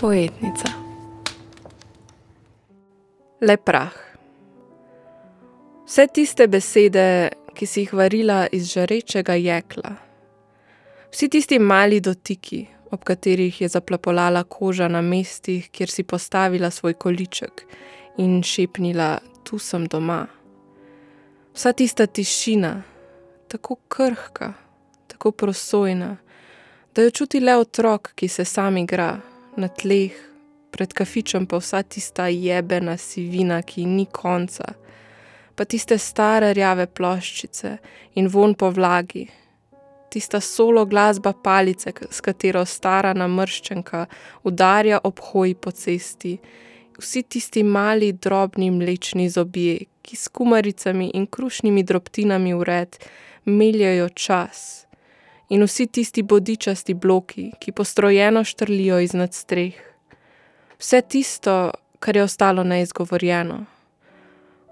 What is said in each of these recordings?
Poetnica. Le prah. Vse tiste besede, ki si jih varila iz žarečega jekla, vsi tisti mali dotiki, ob katerih je zaplapolala koža na mestih, kjer si postavila svoj količek in šepnila: Tu sem doma. Vsa tista tišina, tako krhka, tako prosojna, da jo čuti le otrok, ki se sam igra na tleh, pred kafičem pa vsa tista jebena sivina, ki ni konca, pa tiste stare rjave ploščice in von po vlagi, tista solo glasba palice, s katero stara namrščenka udarja ob hoji po cesti, vsi tisti mali drobni mlečni zobje, ki s kumaricami in krušnimi drobtinami vred meljajo čas. In vsi tisti bodičasti bloki, ki postrojeno štrlijo iznad streh. Vse tisto, kar je ostalo neizgovorjeno,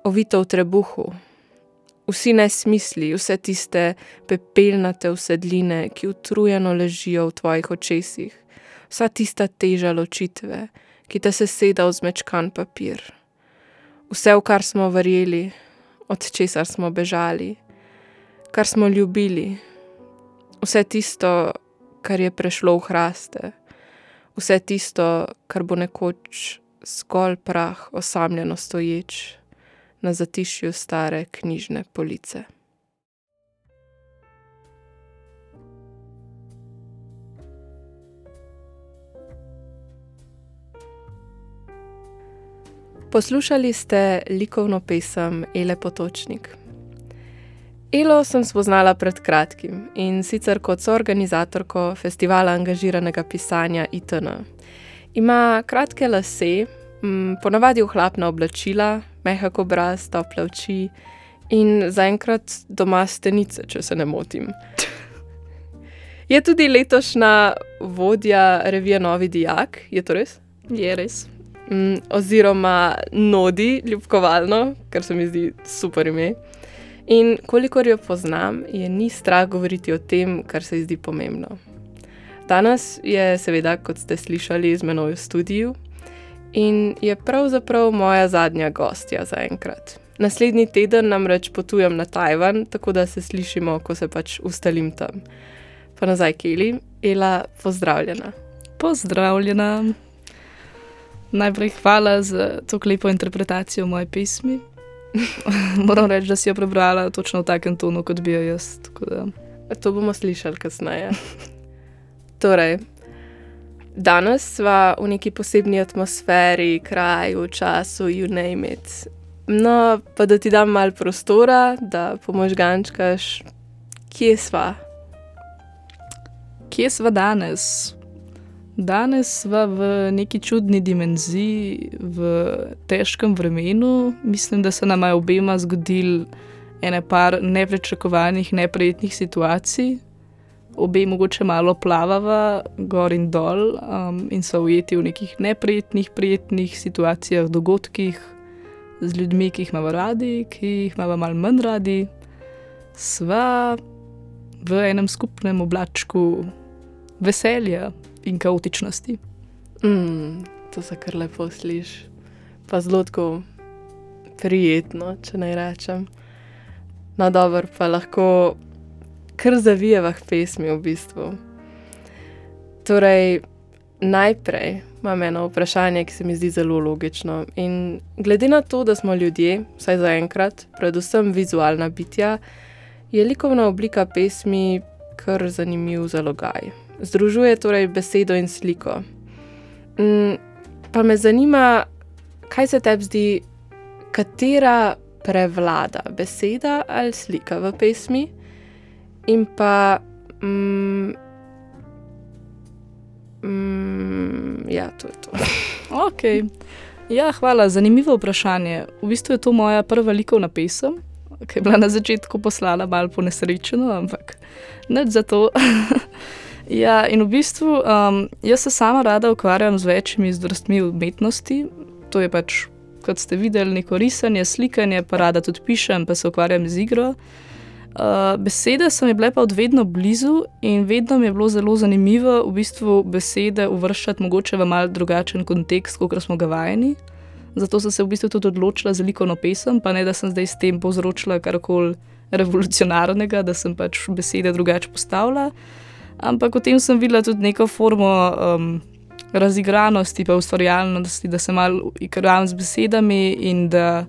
ovito v trebuhu, vsi nesmisli, vse tiste pepelnate usedline, ki utrujeno ležijo v tvojih očesih, vsa tista teža ločitve, ki te seseda v zmečkan papir. Vse, v kar smo verjeli, od česar smo bežali, kar smo ljubili, vse tisto, kar je prešlo v hraste, vse tisto, kar bo nekoč zgolj prah, osamljeno stoječ na zatišju stare knjižne police. Poslušali ste likovno pesem Ele Potočnik. Elo sem spoznala pred kratkim in sicer kot soorganizatorko festivala angažiranega pisanja ITN. Ima kratke lase, ponavadi ohlapna oblačila, mehak obraz, tople oči in zaenkrat doma stenice, če se ne motim. Je tudi letošnja vodja revije Novi Dijak, je to res? Je res. Oziroma Nodi, ljubkovalno, kar se mi zdi super ime. In kolikor jo poznam, je ni strah govoriti o tem, kar se ji zdi pomembno. Danes je, seveda, kot ste slišali, z menoj v studiu in je pravzaprav moja zadnja gostja za enkrat. Naslednji teden namreč potujem na Tajvan, tako da se slišimo, ko se pač ustalim tam. Pa nazaj, Keli, Ela, pozdravljena. Pozdravljena. Najprej hvala za to lepo interpretacijo moje pesmi. Moram reči, da si jo prebrala točno v takem tonu, kot bi jo jaz. To bomo slišali kasneje. torej, danes smo v neki posebni atmosferi, kraju, času, you name it. No, pa da ti dam malo prostora, da pomožgančkaš, kje smo. Kje smo danes? Danes smo v neki čudni dimenziji, v težkem vremenu. Mislim, da se nam je obema zgodil ene par neprečakovanih, neprijetnih situacij, obe mogoče malo plavava, gor in dol, um, in so ujeti v nekih neprijetnih, prijetnih situacijah, dogodkih z ljudmi, ki jih imamo radi, ki jih imamo malo manj radi. Sva v enem skupnem oblačku veselja in kaotičnosti. Mm, to se kar lepo sliši, pa zelo tako prijetno, če naj rečem. No, dobro, pa lahko kar zavijeva pesmi v bistvu. Torej, najprej imam eno vprašanje, ki se mi zdi zelo logično. In glede na to, da smo ljudje, vsaj za enkrat, predvsem vizualna bitja, je likovna oblika pesmi kar zanimiv zalogaj. Združuje torej besedo in sliko. Mm, pa me zanima, kaj se tebi zdi, katera prevlada, beseda ali slika v pesmi? In pa. Mm, mm, ja, to je to. okay. ja, hvala, zanimivo vprašanje. V bistvu je to moja prva likovna pesem, ki je bila na začetku poslana malo po nesrečeno, ampak ne za to. ja, in v bistvu um, jaz se sama rada ukvarjam z večjimi zdrstmi umetnosti. To je pač, kot ste videli, neko risanje, slikanje, pa rada tudi pišem, pa se ukvarjam z igro. Uh, besede so mi bile pa od vedno blizu in vedno mi je bilo zelo zanimivo v bistvu besede uvrščati mogoče v mal drugačen kontekst, kot smo ga vajeni. Zato sem se v bistvu tudi odločila za likovno pesem, pa ne da sem zdaj s tem povzročila karkoli revolucionarnega, da sem pač besede drugače postavila. Ampak v tem sem videla tudi neko formo um, razigranosti, pa ustvarjalnosti, da se malo igram z besedami in da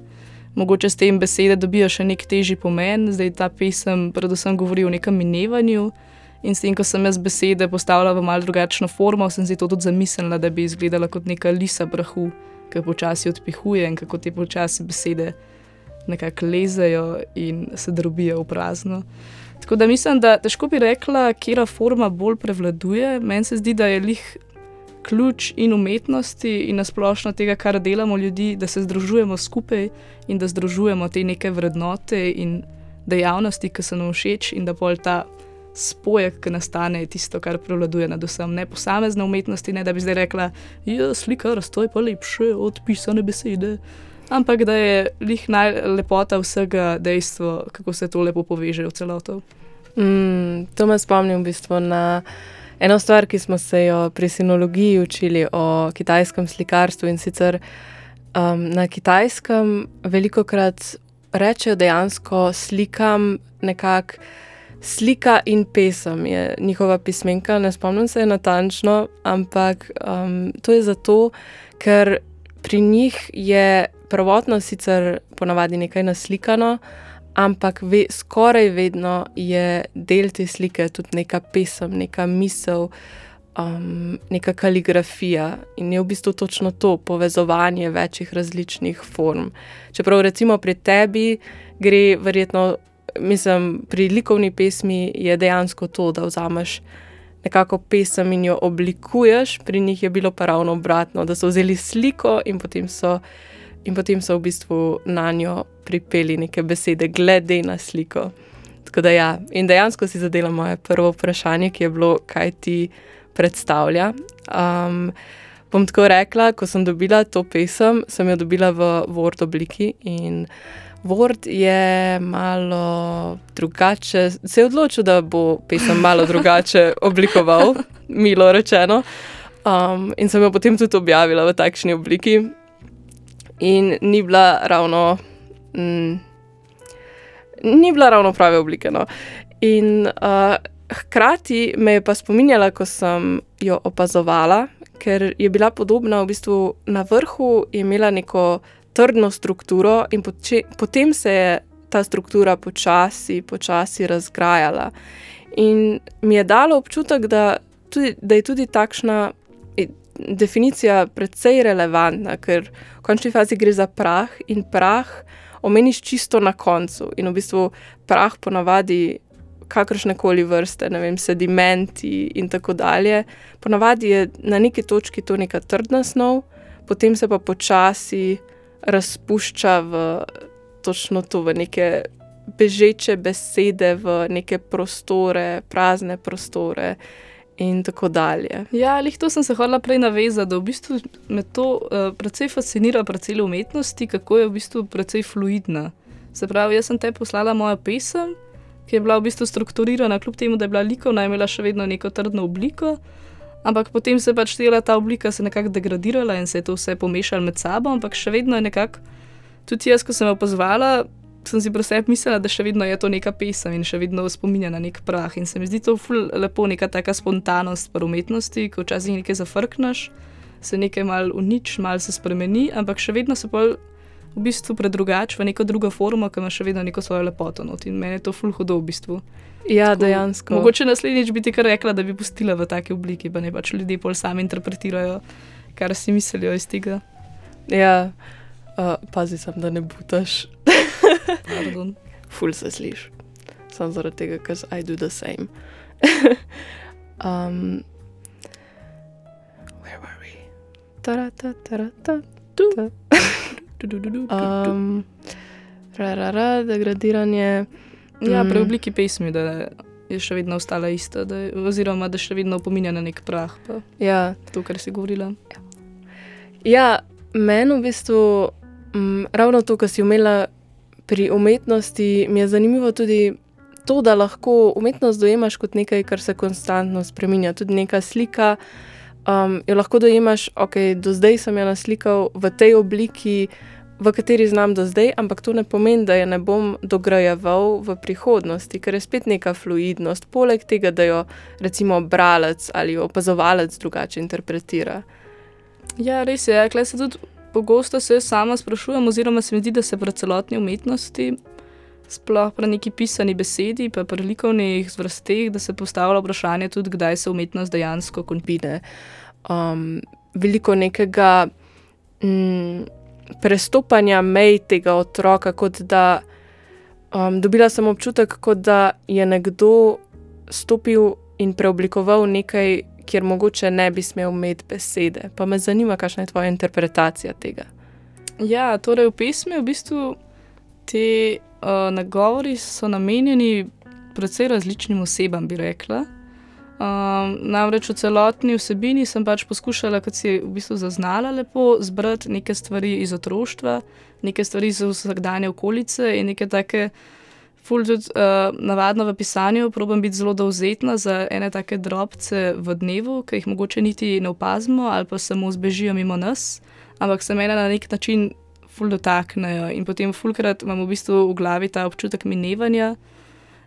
mogoče s tem besede dobijo še nek težji pomen. Zdaj ta pesem predvsem govori o nekem minevanju. In s tem, ko sem jaz besede postavila v malo drugačno formo, sem si to tudi zamislila, da bi izgledala kot neka lisa prahu, ki počasi odpihuje in kako te počasi besede nekako lezejo in se drobijo v prazno. Tako da mislim, da težko bi rekla, kera forma bolj prevladuje. Meni se zdi, da je lih ključ in umetnosti in nasplošno tega, kar delamo ljudi, da se združujemo skupaj in da združujemo te neke vrednote in dejavnosti, ki so nam všeč in da pol ta spojek, ki nastane, je tisto, kar prevladuje nad vsem. Ne posamezne umetnosti, ne da bi zdaj rekla, da ja, je slika razstoj pa lepše od pisane besede. Ampak da je lih najlepota vsega dejstva, kako se to lepo poveže v celoto. Mm, to me spomni v bistvu na eno stvar, ki smo se jo pri sinologiji učili o kitajskem slikarstvu. In sicer um, na kitajskem veliko krat rečejo dejansko slikam nekako. Slika in pesem je njihova pismenka, ne spomnim se natančno, ampak um, to je zato, ker pri njih je prvotno sicer ponavadi nekaj naslikano, ampak ve, skoraj vedno je del te slike tudi neka pesem, neka misel, um, neka kaligrafija in je v bistvu točno to povezovanje večjih različnih form. Čeprav recimo pri tebi gre verjetno, mislim, pri likovni pesmi je dejansko to, da vzameš. Nekako pesem in jo oblikuješ, pri njih je bilo pa ravno obratno, da so vzeli sliko in potem so in potem so v bistvu na njo pripeli neke besede, glede na sliko. Da, ja. In dejansko si zadela moje prvo vprašanje, ki je bilo, kaj ti predstavlja. Um, bom tako rekla, ko sem dobila to pesem, sem jo dobila v Word obliki in Word je malo drugače. Se je odločil, da bo pesem malo drugače oblikoval, milo rečeno. Um, in sem jo potem tudi objavila v takšni obliki, in ni bila ravno, mm, ni bila ravno prave oblike. No. In uh, hkrati me je pa spominjala, ko sem jo opazovala, ker je bila podobna v bistvu na vrhu, imela neko trdno strukturo, in poče, potem se je ta struktura počasi, počasi razgrajala. In mi je dalo občutek, da, tudi, da je tudi takšna definicija precej relevantna, ker v končni fazi gre za prah in prah omeniš čisto na koncu. In v bistvu prah ponavadi kakršne koli vrste, ne vem, sedimenti in tako dalje. Ponavadi je na neki točki to neka trdna snov, potem se pa počasi razpušča v točno to, v neke bežeče besede, v neke prostore, prazne prostore in tako dalje. Ja, ali to sem se hodila prej navezati, da v bistvu me to uh, precej fascinira, predvsem umetnosti, kako je v bistvu precej fluidna. Se pravi, jaz sem te poslala mojo pesem, ki je bila v bistvu strukturirana, kljub temu, da je bila likovna, imela še vedno neko trdno obliko. Ampak potem se pač tela ta oblika nekako degradirala in se je to vse pomešalo med sabo, ampak še vedno je nekako, tudi jaz, ko sem jo pozvala, sem si prosep mislila, da še vedno je to neka pesem in še vedno spominja na nek prah. In se mi zdi to lepo, neka taka spontanost v umetnosti, ko včasih nekaj zafrkneš, se nekaj mal unič, mal se spremeni, ampak še vedno se pa v bistvu predrugač v neko drugo formo, ki ima še vedno neko svojo lepoto. Not. In meni je to ful hudo v bistvu. Ja, Tako, dejansko. Mogoče naslednjič bi ti kar rekla, da bi pustila v taki obliki, pa ne pač ljudje pol sami interpretirajo, kar si mislijo iz tega. Ja, uh, pazi sem, da ne butaš. Ful se sliš. Samo zaradi tega, ker I do the same. um, where were we? Tarata, tarata, tu. Um, Rara, degradiranje. Ja, pri obliki pesmi, da je še vedno ostala ista, da je, oziroma da še vedno opominja na nek prah. Ja. To, kar si govorila. Ja, meni v bistvu um, ravno to, kar si umela pri umetnosti mi je zanimivo tudi to, da lahko umetnost dojemaš kot nekaj, kar se konstantno spremenja. Tudi neka slika, um, jo lahko dojemaš, ok, do zdaj sem jo naslikal v tej obliki, v kateri znam do zdaj, ampak to ne pomeni, da je ne bom dograjeval v prihodnosti, ker je spet neka fluidnost, poleg tega, da jo recimo bralec ali opazovalec drugače interpretira. Ja, res je. Klej se tudi pogosto se sama sprašujem, oziroma se mi zdi, da se pri celotni umetnosti, sploh pri neki pisani besedi, pa pri likovnih zvrsteh, da se postavlja vprašanje tudi, kdaj se umetnost dejansko konča. Um, veliko nekega. Mm, prestopanja mej tega otroka, kot da um, dobila sem občutek, kot da je nekdo stopil in preoblikoval nekaj, kjer mogoče ne bi smel imeti besede. Pa me zanima, kakšna je tvoja interpretacija tega. Ja, torej v pesmi v bistvu ti uh, nagovori so namenjeni predvsej različnim osebam, bi rekla. Um, namreč v celotni vsebini sem pač poskušala, kot si v bistvu zaznala, lepo zbrati neke stvari iz otroštva, neke stvari iz vsakdanje okolice in neke take, ful tudi uh, navadno v pisanju, probujem biti zelo dovzetna za ene take drobce v dnevu, ki jih mogoče niti ne opazimo ali pa samo zbežijo mimo nas, ampak se mene na nek način ful dotaknejo in potem fulkrat imam v bistvu v glavi ta občutek minevanja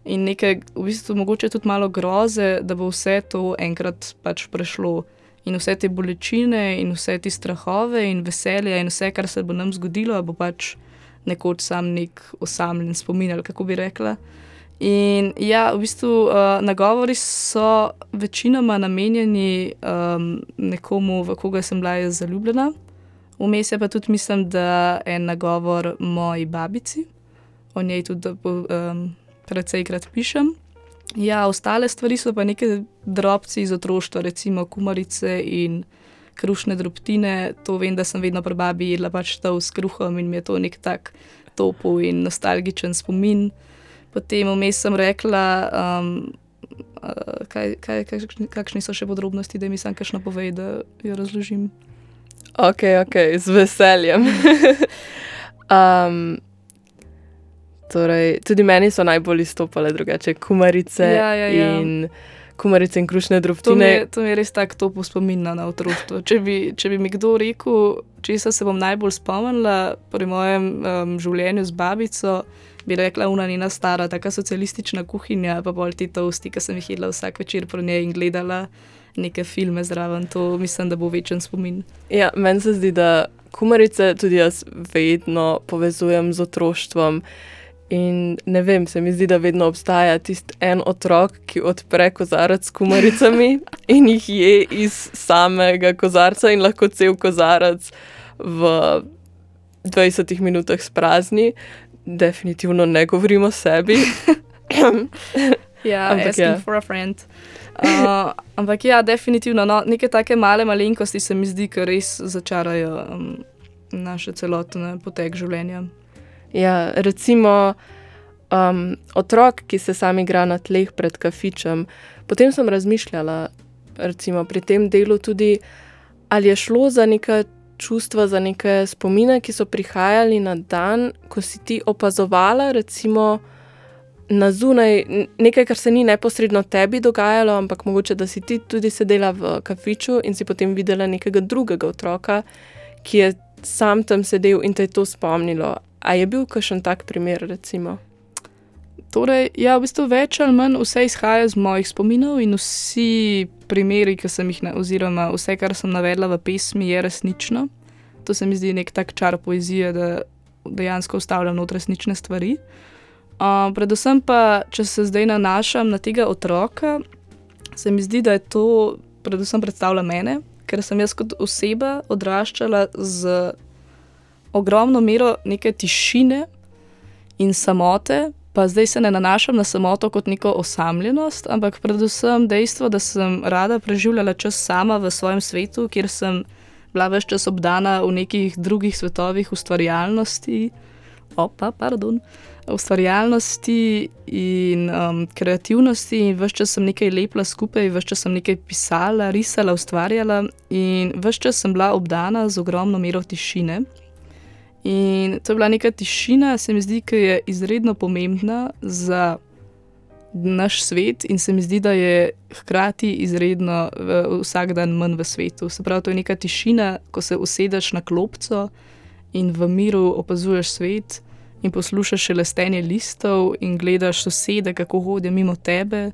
in nekaj, v bistvu, mogoče tudi malo groze, da bo vse to enkrat pač prešlo. In vse te bolečine, in vse te strahove, in veselje, in vse, kar se bo nam zgodilo, bo pač nekoč sam nek osamljen spomin, ali kako bi rekla. In ja, v bistvu uh, nagovori so večinoma namenjeni um, nekomu, v koga sem bila jaz zaljubljena. Vmes je pa tudi, mislim, da en nagovor moji babici, o njej tudi. Um, precejkrat pišem. Ja, ostale stvari so pa neke drobci iz otroštva, recimo kumarice in krušne drobtine. To vem, da sem vedno pri babi jedla pač to s kruhom in mi je to nek tak topel in nostalgičen spomin. Potem vmes sem rekla, um, kaj, kaj, kaj, kakšni so še podrobnosti, da mi sam kaj napove, da jo razložim. Ok, ok, z veseljem. um, Torej, tudi meni so najbolj izstopale drugače kumarice ja, ja, ja. in kumarice in krušne drobtine. To mi, je, to mi je res tako topo spomin na otroštvo. Če, če bi mi kdo rekel, česa se bom najbolj spomnila pri mojem um, življenju z babico, bi rekla, una njena stara, taka socialistična kuhinja, pa bolj ti tosti, ki sem jih jedla vsak večer pro njej in gledala neke filme zraven. To mislim, da bo večen spomin. Ja, meni se zdi, da kumarice tudi jaz vedno povezujem z otroštvom. In ne vem, se mi zdi, da vedno obstaja tisti en otrok, ki odpre kozarec s kumaricami in jih je iz samega kozarca, in lahko cel kozarec v 20 minutah sprazni. Definitivno ne govorimo o sebi. ja, ampak ja. for a friend. Uh, ampak ja, definitivno. No, neke take male malenkosti se mi zdi, ki res začarajo um, naše celotne potek življenja. Ja, recimo um, otrok, ki se sam igra na tleh pred kafičem. Potem sem razmišljala recimo, pri tem delu tudi, ali je šlo za neka čustva, za neke spomine, ki so prihajali na dan, ko si ti opazovala, recimo. Na zunaj nekaj, kar se ni neposredno tebi dogajalo, ampak mogoče, da si ti tudi sedela v kafiču in si potem videla nekega drugega otroka, ki je sam tam sedel in te je to spomnilo. A je bil kakšen tak primer? Recimo? Torej, ja, v bistvu več ali manj vse izhaja iz mojih spominov in vsi primeri, ki sem jih, oziroma vse, kar sem navedla v pesmi, je resnično. To se mi zdi nek tak čar poezije, da dejansko ustavljam not resnične stvari. Uh, predvsem pa, če se zdaj nanašam na tega otroka, se mi zdi, da je to predvsem predstavlja mene, ker sem jaz kot oseba odraščala z ogromno mero neke tišine in samote, pa zdaj se ne nanašam na samoto kot neko osamljenost, ampak predvsem dejstvo, da sem rada preživljala čas sama v svojem svetu, kjer sem bila več čas obdana v nekih drugih svetovih ustvarjalnosti. Opa, pardon. Ustvarjalnosti in um, kreativnosti, in vse čas sem nekaj lepila skupaj, vse čas sem nekaj pisala, risala, ustvarjala, in vse čas sem bila obdana z ogromno mero tišine. In to je bila neka tišina, se mi zdi, ki je izredno pomembna za naš svet in se mi zdi, da je hkrati izredno vsak dan manj v svetu. Se pravi, to je neka tišina, ko se usedeš na klopco in v miru opazuješ svet in poslušaš lestenje listov in gledaš sosede, kako hodijo mimo tebe.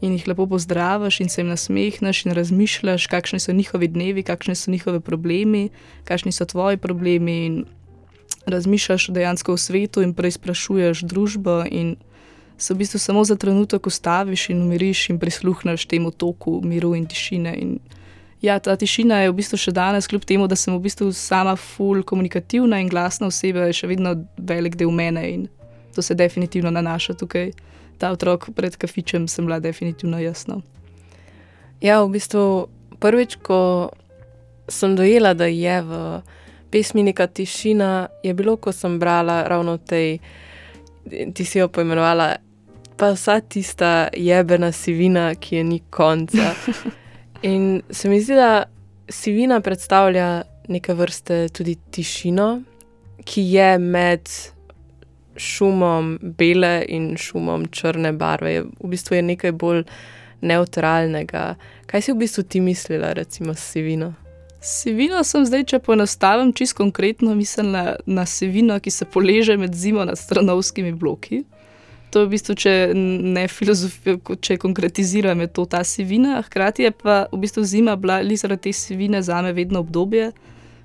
In jih lepo pozdraviš, in se jim nasmehneš, in razmišljaš, kakšni so njihovi dnevi, kakšni so njihovi problemi, kakšni so tvoji problemi. In razmišljaš dejansko o svetu, in preizprašuješ družbo, in se v bistvu samo za trenutek ustaviš in umiriš in prisluhneš temu toku miru in tišine. In ja, ta tišina je v bistvu še danes, kljub temu, da sem v bistvu sama full komunikativna in glasna oseba, še vedno velik del mene in to se definitivno nanaša tukaj. Ta otrok pred kafičem sem bila definitivno jasna. Ja, v bistvu prvič, ko sem dojela, da je v pesmi neka tišina, je bilo, ko sem brala ravno tej, ti si jo poimenovala pa vsa tista jebena sivina, ki je ni konca. In se mi zdi, da sivina predstavlja neke vrste tudi tišino, ki je med šumom bele in šumom črne barve. Je, v bistvu je nekaj bolj neutralnega. Kaj si v bistvu ti mislila, recimo, s sivino? Sivino sem zdaj, če poenostavim, čisto konkretno mislila na sivino, ki se poleže med zimo nad stranovskimi bloki. To je v bistvu, če ne filozofijo, če konkretiziram, je to ta sivina. Hkrati je pa v bistvu zima bila zaradi te sivine za me vedno obdobje,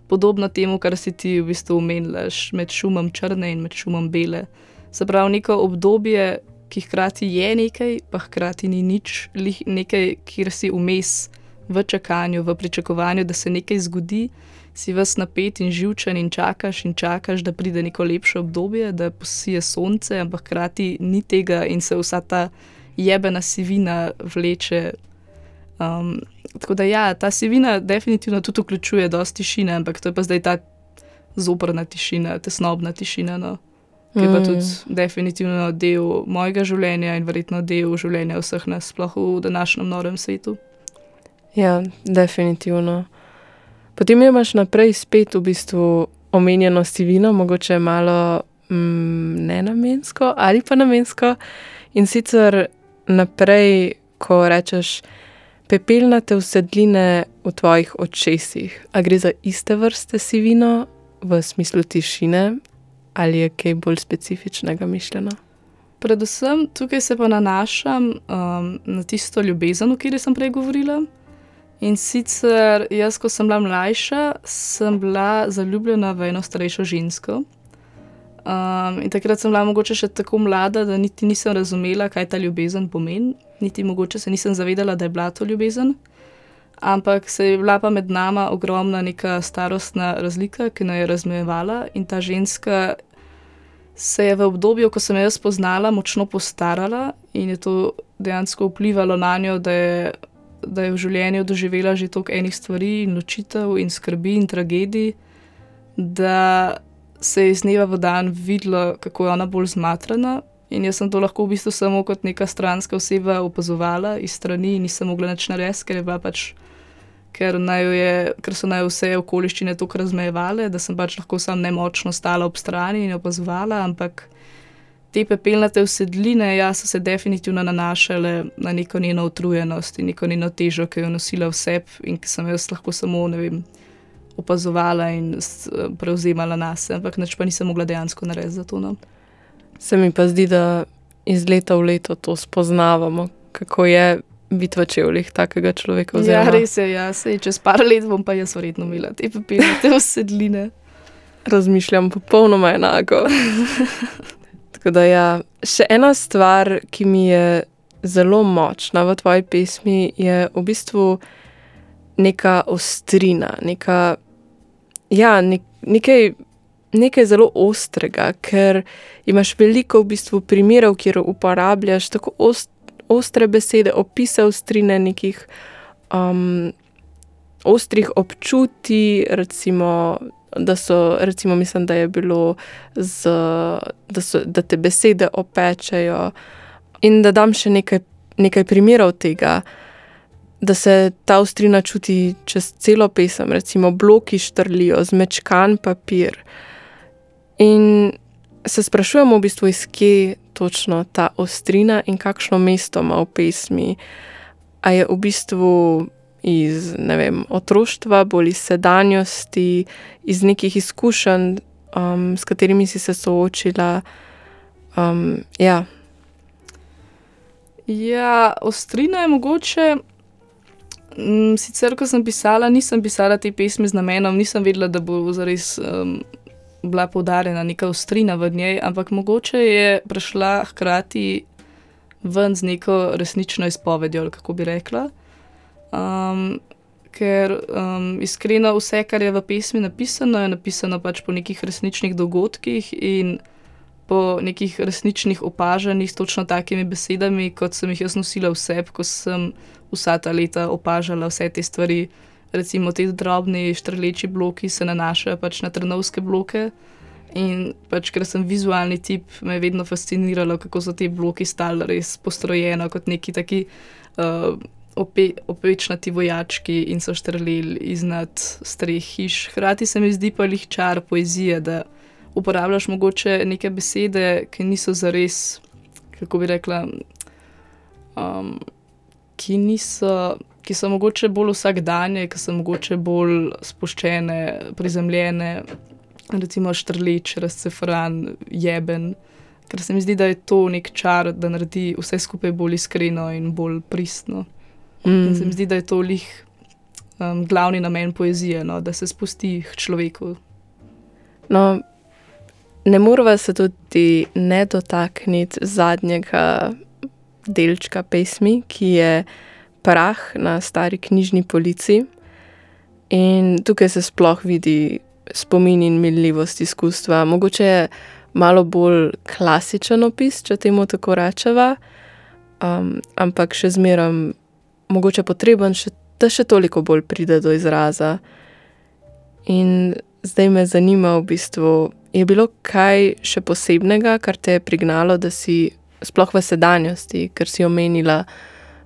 podobno temu, kar si ti v bistvu omenjaš med šumom črne in med šumom bele. Se pravi, neko obdobje, ki hkrati je nekaj, pa hkrati ni nič, nekaj, kjer si vmes v čakanju, v pričakovanju, da se nekaj zgodi si vas napet in živčen in čakaš in čakaš, da pride neko lepše obdobje, da posije sonce, ampak hkrati ni tega in se vsa ta jebena sivina vleče. Um, tako da ja, ta sivina definitivno tudi vključuje dosti tišine, ampak to je pa zdaj ta zoprna tišina, tesnobna tišina. No. Ki je pa tudi mm. definitivno del mojega življenja in verjetno del življenja vseh nas, sploh v današnjem norem svetu. Ja, definitivno. Potem imaš naprej spet v bistvu omenjeno sivino, mogoče malo mm, ne namensko ali pa namensko. In sicer naprej, ko rečeš pepelnate usedline v tvojih očesih. A gre za iste vrste sivino v smislu tišine ali je kaj bolj specifičnega mišljeno? Predvsem tukaj se pa nanašam um, na tisto ljubezen, o kateri sem prej govorila. In sicer jaz, ko sem bila mlajša, sem bila zaljubljena v eno starejšo žensko. Um, in takrat sem bila mogoče še tako mlada, da niti nisem razumela, kaj ta ljubezen pomeni, niti mogoče se nisem zavedala, da je bila to ljubezen. Ampak se je bila pa med nama ogromna neka starostna razlika, ki nas je razmejevala, in ta ženska se je v obdobju, ko sem jo spoznala, močno postarala in je to dejansko vplivalo na njo, da je da je v življenju doživela že toliko enih stvari, in ločitev, in skrbi, in tragedij, da se je iz dneva v dan videlo, kako je ona bolj zmatrana. In jaz sem to lahko v bistvu samo kot neka stranska oseba opazovala iz strani, in nisem mogla več narediti, ker, pač, ker, je, ker so naj vse okoliščine tako razmejevale, da sem pač lahko samo nemočno stala ob strani in opazovala. Ampak te pepelnate usedline, ja, so se definitivno nanašale na neko njeno utrujenost in neko njeno težo, ki jo nosila vse in ki sem jo lahko samo vem, opazovala in prevzemala na sebe, ampak nič pa nisem mogla dejansko narediti za to. No. Se mi pa zdi, da iz leta v leto to spoznavamo, kako je. Biti v čevljih takega človeka. Oziroma... Ja, res je, ja, sej, čez par let bom pa jaz verjetno imela te papirje, te usedline. Razmišljam popolnoma enako. Tako da, ja. še ena stvar, ki mi je zelo močna v tvoji pesmi, je v bistvu neka ostrina, neka, ja, nek, nekaj, nekaj zelo ostrega, ker imaš veliko v bistvu primerov, kjer uporabljaš tako ost, ostre besede, opise ostrine nekih. Um, Ostrih občutij, recimo da so, recimo, mislim, da je bilo, z, da, so, da te besede opečejo. In da dam še nekaj, nekaj primerov tega, da se ta ostrina čuti čez celo pesem, recimo, bloki štrlijo, zmečkan papir. In se sprašujemo, v bistvu, iz kje točno ta ostrina in kakšno mesto ima v pesmi. A je v bistvu iz vem, otroštva, bolj iz sedanjosti, iz nekih izkušenj, um, s katerimi si se soočila. Um, ja. Ja, ostrina je mogoče. Mm, Sicer, ko sem pisala, nisem pisala te pesmi z namenom, nisem vedela, da bo zares um, bila poudarjena neka ostrina v njej, ampak mogoče je prišla hkrati ven z neko resnično izpovedjo, kako bi rekla. Um, ker um, iskreno vse, kar je v pesmi napisano, je napisano pač po nekih resničnih dogodkih in po nekih resničnih opažanjih s točno takimi besedami, kot sem jih jaz nosila vse, ko sem vsa ta leta opažala vse te stvari. Recimo ti drobni štrleči bloki se nanašajo pač na trnovske bloke. In pač, ker sem vizualni tip, me je vedno fasciniralo, kako so ti bloki stali res postrojeni kot neki taki uh, ope, opečnati vojački in so štrleli iznad streh hiš. Hkrati se mi zdi pa jih čar poezije, da uporabljaš mogoče neke besede, ki niso zares, kako bi rekla, um, ki niso. Ki so mogoče bolj vsakdanje, ki so mogoče bolj spuščene, prizemljene, recimo štrleč, razcefran, jeben. Ker se mi zdi, da je to nek čar, da naredi vse skupaj bolj iskreno in bolj pristno. Mm. In se mi zdi, da je to lih um, glavni namen poezije, no, da se spusti k človeku. No, ne moramo se tudi ne dotakniti zadnjega delčka pesmi, ki je prah na stari knjižni polici. In tukaj se sploh vidi spomin in minljivost izkustva. Mogoče je malo bolj klasičen opis, če temu tako rečeva, um, ampak še zmeraj mogoče potreben, še, da še toliko bolj pride do izraza. In zdaj me zanima, v bistvu, je bilo kaj še posebnega, kar te je prignalo, da si sploh v sedanjosti, ker si omenila,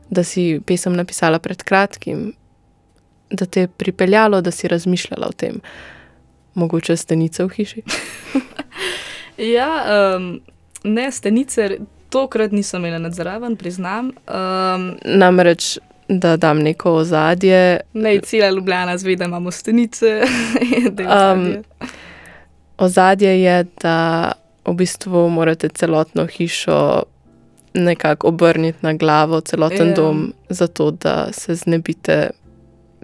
da si pesem napisala pred kratkim, da te je pripeljalo, da si razmišljala o tem, mogoče stenice v hiši. Ja, um, ne, stenice, tokrat nisem imela nadzraven, priznam. Um, Namreč, da dam neko ozadje. ne, cela Ljubljana zve, da imamo stenice. je ozadje. Je, da v bistvu morate celotno hišo nekako obrniti na glavo, celoten Ja. dom, zato da se znebite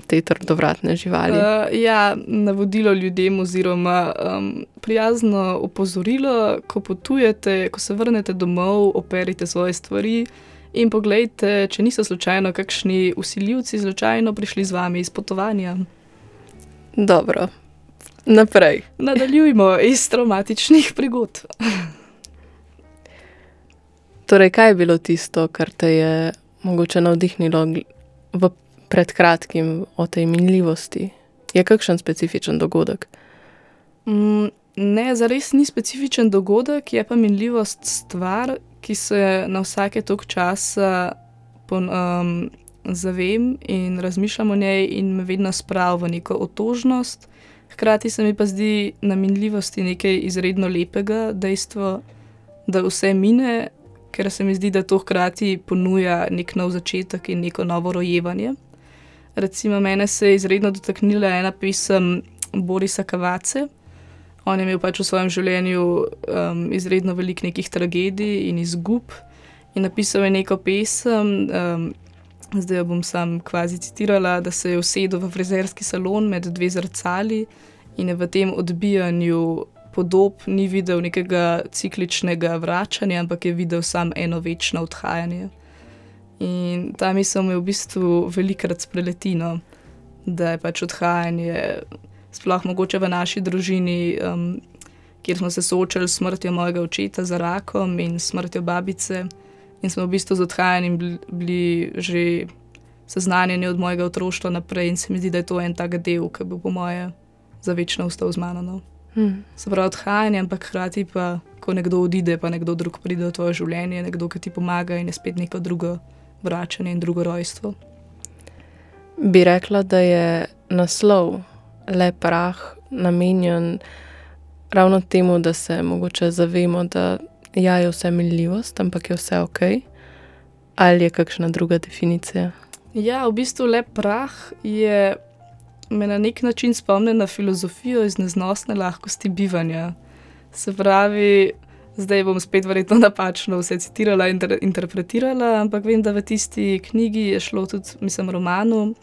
te trdovratne živali. Uh, ja, navodilo ljudem, oziroma um, prijazno opozorilo, ko potujete, ko se vrnete domov, operite svoje stvari in pogledajte, če niso slučajno kakšni usiljivci slučajno prišli z vami iz potovanja. Dobro, naprej. Nadaljujmo iz traumatičnih prigod. Torej, kaj je bilo tisto, kar te je mogoče navdihnilo v pred kratkim o tej minljivosti? Je kakšen specifičen dogodek? Mm, ne, zares ni specifičen dogodek, je pa minljivost stvar, ki se na vsake tok časa pon, um, zavem in razmišljam o njej, in me vedno spravi v neko otožnost. Hkrati se mi pa zdi na minljivosti nekaj izredno lepega, dejstvo, da vse mine, ker se mi zdi, da to hkrati ponuja nek nov začetek in neko novo rojevanje. Recimo, mene se je izredno dotaknila ena pesem Borisa Kavace. On je imel pač v svojem življenju um, izredno veliko nekih tragedij in izgub, in napisal je neko pesem, um, zdaj jo bom sam kvazi citirala, da se je usedel v frizerski salon med dve zrcali in je v tem odbijanju podob ni videl nekega cikličnega vračanja, ampak je videl samo eno večno odhajanje. In ta misel me v bistvu velikrat spreletino, da je pač odhajanje sploh mogoče v naši družini, um, kjer smo se soočali s smrtjo mojega očeta za rakom in smrtjo babice, in smo v bistvu z odhajanjem bili, bili že seznanjeni od mojega otroštva naprej, in se mi zdi, da je to en tak del, ki bo po moje za večno ostal z mano. No. Hm. Se pravi, odhajanje, ampak hkrati pa, ko nekdo odide, pa nekdo drug pride v tvoje življenje, nekdo, ki ti pomaga in je spet neko drugo vračanje in drugo rojstvo. Bi rekla, da je naslov Le prah namenjen ravno temu, da se mogoče zavemo, da ja, je vse minljivost, ampak je vse ok. Ali je kakšna druga definicija? Ja, v bistvu le prah je me na nek način spomnil na filozofijo iz neznosne lahkosti bivanja. Se pravi, zdaj bom spet verjetno napačno vse citirala in inter interpretirala, ampak vem, da v tisti knjigi je šlo tudi, mislim, romanu,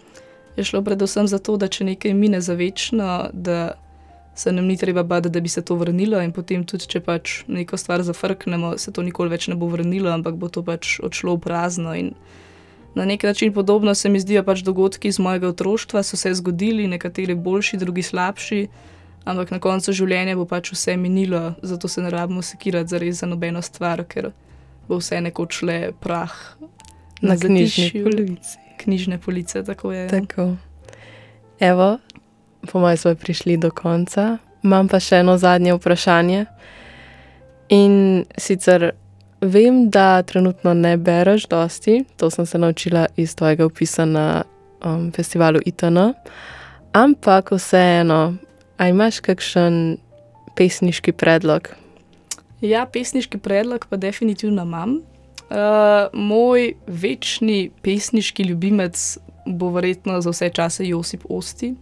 je šlo predvsem za to, da če nekaj mine za večno, da se nam ni treba bati, da bi se to vrnilo, in potem tudi, če pač neko stvar zafrknemo, se to nikoli več ne bo vrnilo, ampak bo to pač odšlo v prazno. In na nek način podobno se mi zdijo pač dogodki iz mojega otroštva, so se zgodili, nekateri boljši, drugi slabši, ampak na koncu življenja bo pač vse minilo, zato se ne rabimo sekirati za res za nobeno stvar, ker bo vse nekoč le prah na knjižni polici. Knjižne police, tako je. Tako. Evo, po mojem, smo prišli do konca. Imam pa še eno zadnje vprašanje. In sicer vem, da trenutno ne bereš dosti, to sem se naučila iz tvojega opisa na um, festivalu ITN, ampak vseeno, aj imaš kakšen pesniški predlog? Ja, pesniški predlog pa definitivno imam. Uh, moj večni pesniški ljubimec bo verjetno za vse čase Josip Osti.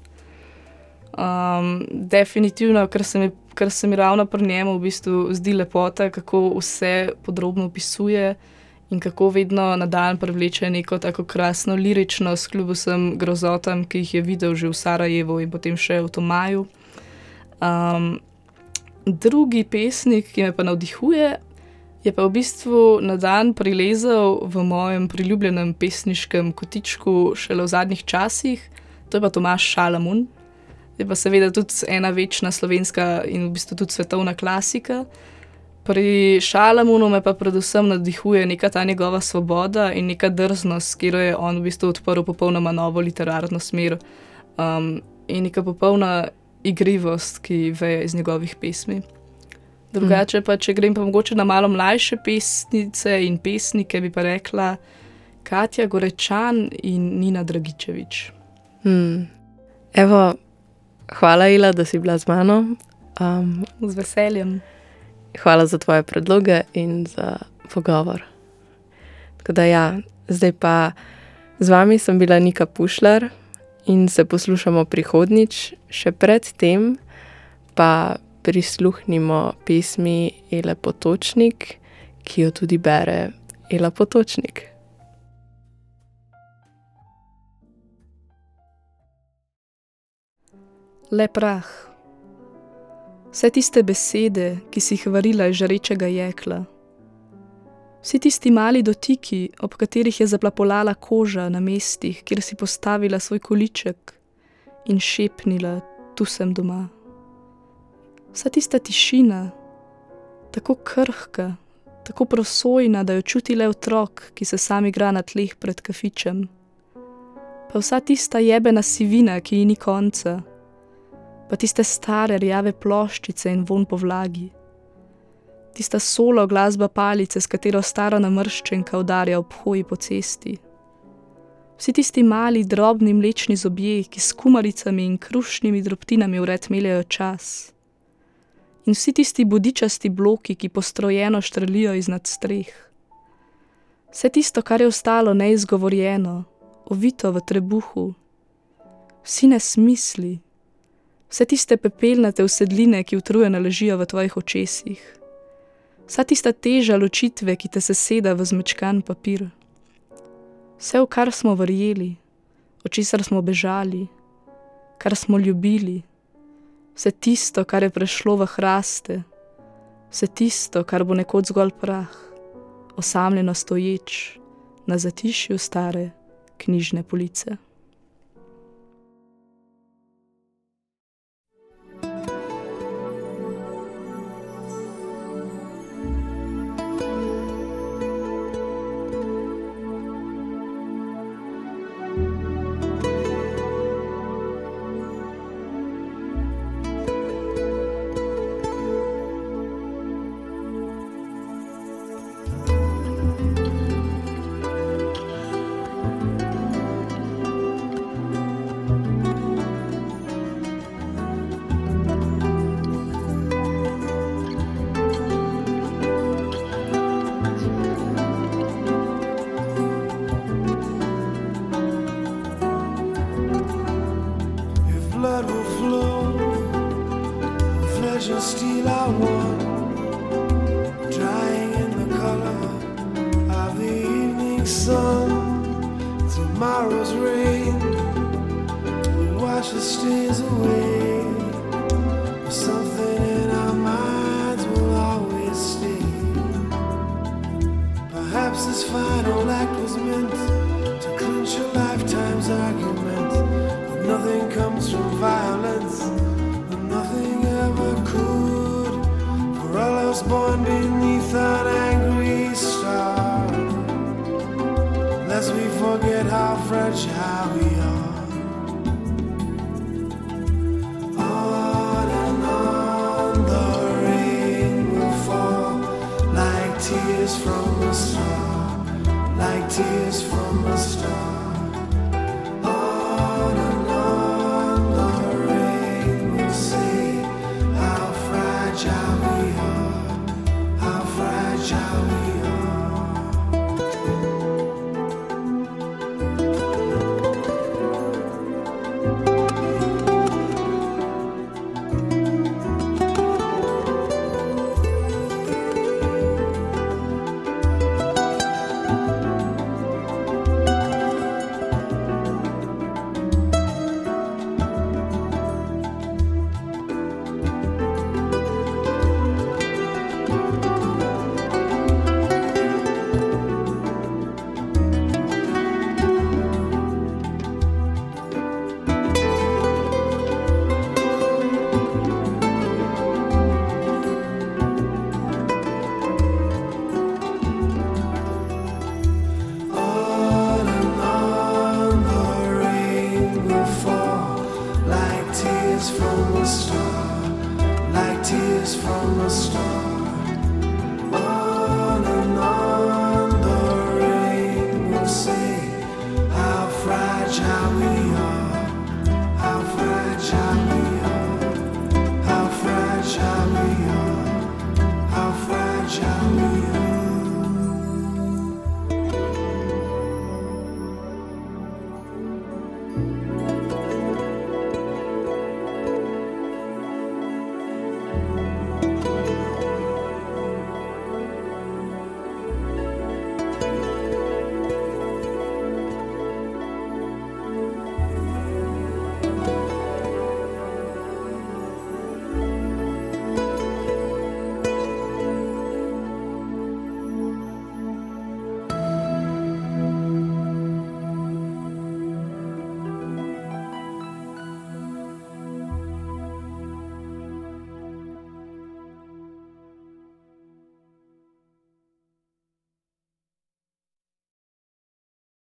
Um, definitivno, kar se, mi, kar se mi ravno pri njemu v bistvu zdi lepota, kako vse podrobno opisuje in kako vedno na dan privleče neko tako krasno liričnost, kljub vsem grozotam, ki jih je videl že v Sarajevu in potem še v Tomaju. Um, drugi pesnik, ki me pa navdihuje, je pa v bistvu na dan prilezel v mojem priljubljenem pesniškem kotičku šele v zadnjih časih, to je pa Tomaš Šalamun je pa seveda tudi ena večna slovenska in v bistvu tudi svetovna klasika. Pri Šalamunu me pa predvsem navdihuje neka ta njegova svoboda in neka drznost, kjer je on v bistvu odprl popolnoma novo literarno smer um, in neka popolna igrivost, ki veje iz njegovih pesmi. Drugače pa, če grem pa mogoče na malo mlajše pesnice in pesnike, bi pa rekla Katja Gorečan in Nina Dragičevič. Hmm. Evo, Hvala, Ila, da si bila z mano. Um, z veseljem. Hvala za tvoje predloge in za pogovor. Da, ja, zdaj pa z vami sem bila Nika Pušlar in se poslušamo prihodnič, še predtem pa prisluhnimo pesmi Ele Potočnik, ki jo tudi bere Ela Potočnik. le prah. Vse tiste besede, ki si jih varila iz žarečega jekla, vsi tisti mali dotiki, ob katerih je zaplapolala koža na mestih, kjer si postavila svoj količek in šepnila: Tu sem doma. Vsa tista tišina, tako krhka, tako prosojna, da jo čuti le otrok, ki se sam igra na tleh pred kafičem. Pa vsa tista jebena sivina, ki ji ni konca pa tiste stare rjave ploščice in von po vlagi. Tista solo glasba palice, s katero stara namrščenka udarja ob hoji po cesti. Vsi tisti mali, drobni mlečni zobje, ki s kumaricami in krušnimi drobtinami ured meljajo čas. In vsi tisti budičasti bloki, ki postrojeno štrlijo iznad streh. Vse tisto, kar je ostalo neizgovorjeno, ovito v trebuhu. Vsi nesmisli, vse tiste pepelnate usedline, ki utrujeno ležijo v tvojih očesih, vsa tista teža ločitve, ki te seseda v zmečkan papir. Vse, v kar smo verjeli, o česar smo bežali, kar smo ljubili, vse tisto, kar je prešlo v hraste, vse tisto, kar bo nekoč zgolj prah, osamljeno stoječ na zatišju stare knjižne police. steel I won, drying in the color of the evening sun. Tomorrow's rain will wash the stains away. Something in our minds will always stay. Perhaps this final act was meant like tears from a star. On we'll see how fragile we are, how fragile we.